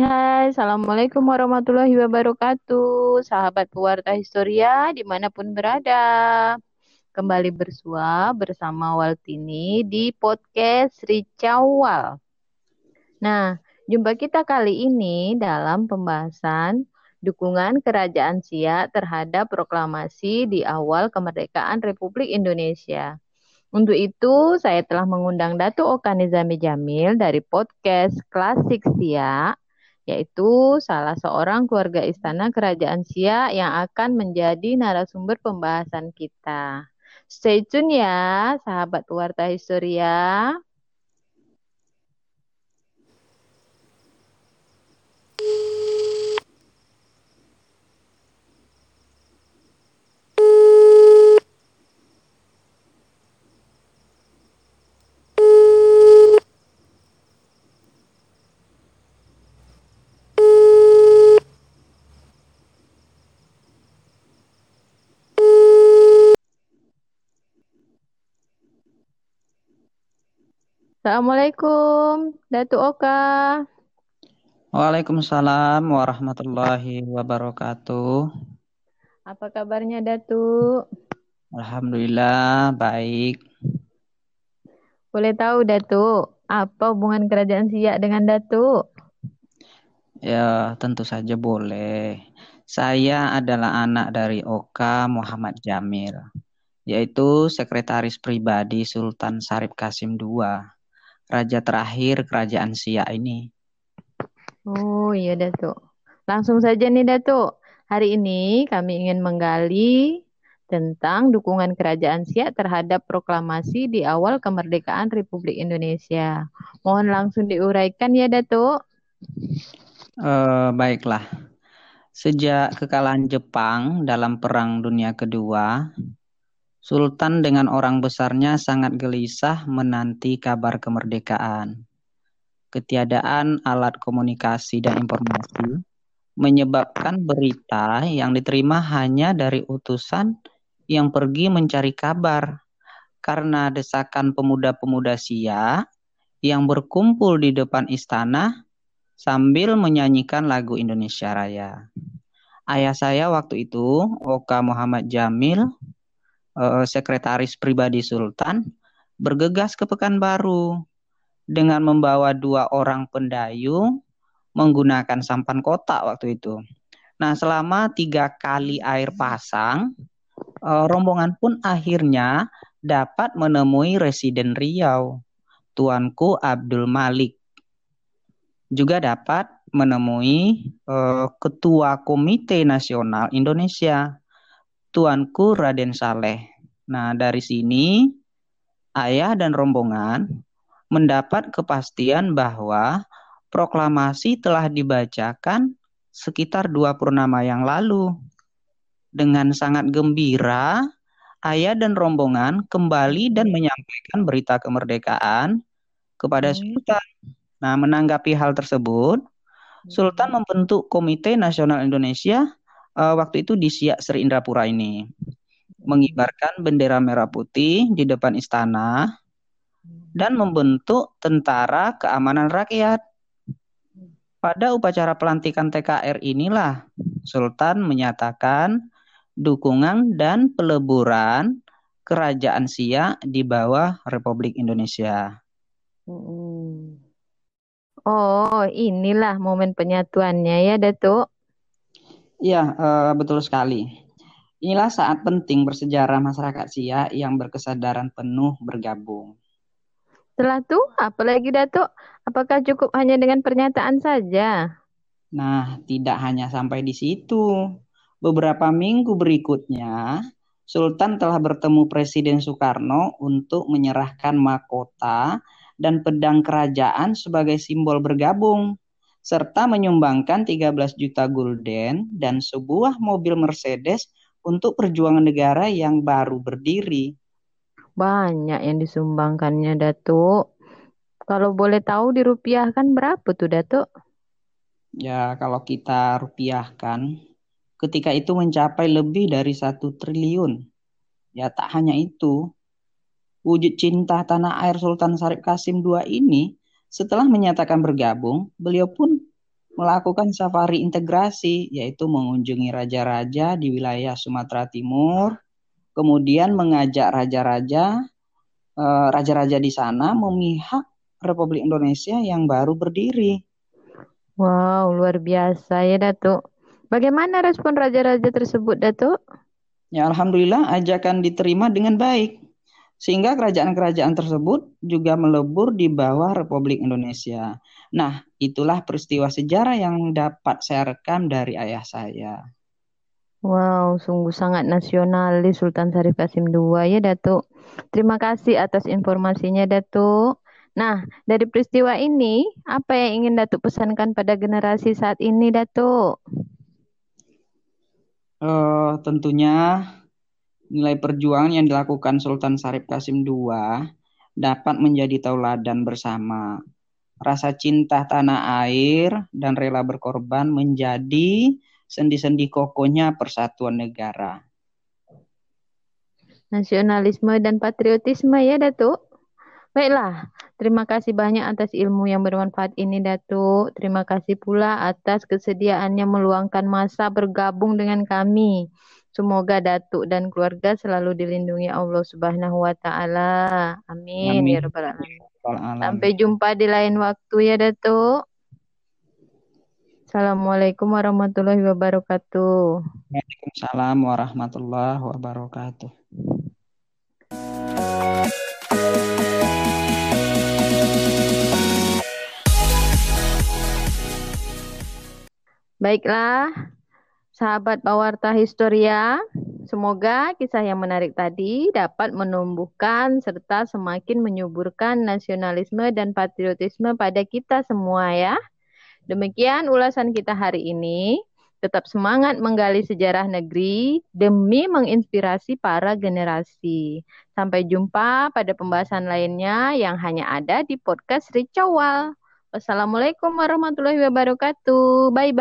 hai. Assalamualaikum warahmatullahi wabarakatuh. Sahabat pewarta Historia di mana pun berada. Kembali bersua bersama Waltini di podcast Ricawal. Nah, jumpa kita kali ini dalam pembahasan dukungan Kerajaan Siak terhadap proklamasi di awal kemerdekaan Republik Indonesia. Untuk itu, saya telah mengundang Datu Oka Nizami Jamil dari podcast Klasik Sia, yaitu salah seorang keluarga istana Kerajaan Sia yang akan menjadi narasumber pembahasan kita. Stay tune ya, sahabat Warta Historia. Assalamualaikum, Datu Oka. Waalaikumsalam warahmatullahi wabarakatuh. Apa kabarnya Datu? Alhamdulillah baik. Boleh tahu Datu, apa hubungan kerajaan Siak dengan Datu? Ya, tentu saja boleh. Saya adalah anak dari Oka Muhammad Jamil, yaitu sekretaris pribadi Sultan Sarip Kasim II raja terakhir kerajaan Siak ini. Oh iya Datuk. Langsung saja nih Datuk. Hari ini kami ingin menggali tentang dukungan kerajaan Siak terhadap proklamasi di awal kemerdekaan Republik Indonesia. Mohon langsung diuraikan ya Datuk. Uh, baiklah. Sejak kekalahan Jepang dalam Perang Dunia Kedua, Sultan dengan orang besarnya sangat gelisah menanti kabar kemerdekaan. Ketiadaan alat komunikasi dan informasi menyebabkan berita yang diterima hanya dari utusan yang pergi mencari kabar karena desakan pemuda-pemuda Sia yang berkumpul di depan istana sambil menyanyikan lagu Indonesia Raya. Ayah saya waktu itu, Oka Muhammad Jamil, uh, sekretaris pribadi Sultan bergegas ke Pekanbaru dengan membawa dua orang pendayu menggunakan sampan kotak waktu itu. Nah, selama tiga kali air pasang, uh, rombongan pun akhirnya dapat menemui Residen Riau, Tuanku Abdul Malik. Juga dapat menemui uh, Ketua Komite Nasional Indonesia, Tuanku Raden Saleh. Nah, dari sini ayah dan rombongan mendapat kepastian bahwa proklamasi telah dibacakan sekitar dua purnama yang lalu. Dengan sangat gembira, ayah dan rombongan kembali dan menyampaikan berita kemerdekaan kepada hmm. Sultan. Nah, menanggapi hal tersebut, Sultan hmm. membentuk Komite Nasional Indonesia uh, waktu itu di Siak Sri Indrapura ini mengibarkan bendera merah putih di depan istana dan membentuk tentara keamanan rakyat. Pada upacara pelantikan TKR inilah Sultan menyatakan dukungan dan peleburan kerajaan Siak di bawah Republik Indonesia. Oh, inilah momen penyatuannya ya, Datuk. Iya, uh, betul sekali. Inilah saat penting bersejarah masyarakat Sia yang berkesadaran penuh bergabung. Setelah itu, apa lagi Datuk? Apakah cukup hanya dengan pernyataan saja? Nah, tidak hanya sampai di situ. Beberapa minggu berikutnya, Sultan telah bertemu Presiden Soekarno untuk menyerahkan mahkota dan pedang kerajaan sebagai simbol bergabung serta menyumbangkan 13 juta gulden dan sebuah mobil Mercedes untuk perjuangan negara yang baru berdiri. Banyak yang disumbangkannya, Datuk. Kalau boleh tahu dirupiahkan berapa tuh, Datuk? Ya, kalau kita rupiahkan, ketika itu mencapai lebih dari satu triliun. Ya, tak hanya itu. Wujud cinta tanah air Sultan Syarif Kasim II ini setelah menyatakan bergabung, beliau pun melakukan safari integrasi, yaitu mengunjungi raja-raja di wilayah Sumatera Timur, kemudian mengajak raja-raja eh, raja-raja di sana memihak Republik Indonesia yang baru berdiri. Wow, luar biasa ya Datuk. Bagaimana respon raja-raja tersebut Datuk? Ya alhamdulillah ajakan diterima dengan baik. Sehingga kerajaan-kerajaan tersebut juga melebur di bawah Republik Indonesia. Nah, itulah peristiwa sejarah yang dapat saya rekam dari ayah saya. Wow, sungguh sangat nasionalis Sultan Syarif Kasim II ya Datuk. Terima kasih atas informasinya Datuk. Nah, dari peristiwa ini, apa yang ingin Datuk pesankan pada generasi saat ini Datuk? Uh, tentunya nilai perjuangan yang dilakukan Sultan Syarif Kasim II dapat menjadi tauladan bersama. Rasa cinta tanah air dan rela berkorban menjadi sendi-sendi kokohnya persatuan negara. Nasionalisme dan patriotisme ya Datuk. Baiklah, terima kasih banyak atas ilmu yang bermanfaat ini Datuk. Terima kasih pula atas kesediaannya meluangkan masa bergabung dengan kami. Semoga Datuk dan keluarga selalu dilindungi Allah Subhanahu wa taala. Amin, Amin. ya rabbal alamin. Sampai jumpa di lain waktu ya Datuk. Assalamualaikum warahmatullahi wabarakatuh. Waalaikumsalam warahmatullahi wabarakatuh. Baiklah, sahabat Pawarta Historia, semoga kisah yang menarik tadi dapat menumbuhkan serta semakin menyuburkan nasionalisme dan patriotisme pada kita semua ya. Demikian ulasan kita hari ini. Tetap semangat menggali sejarah negeri demi menginspirasi para generasi. Sampai jumpa pada pembahasan lainnya yang hanya ada di podcast Ricawal. Wassalamualaikum warahmatullahi wabarakatuh. Bye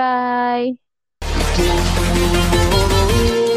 Oh, oh, oh.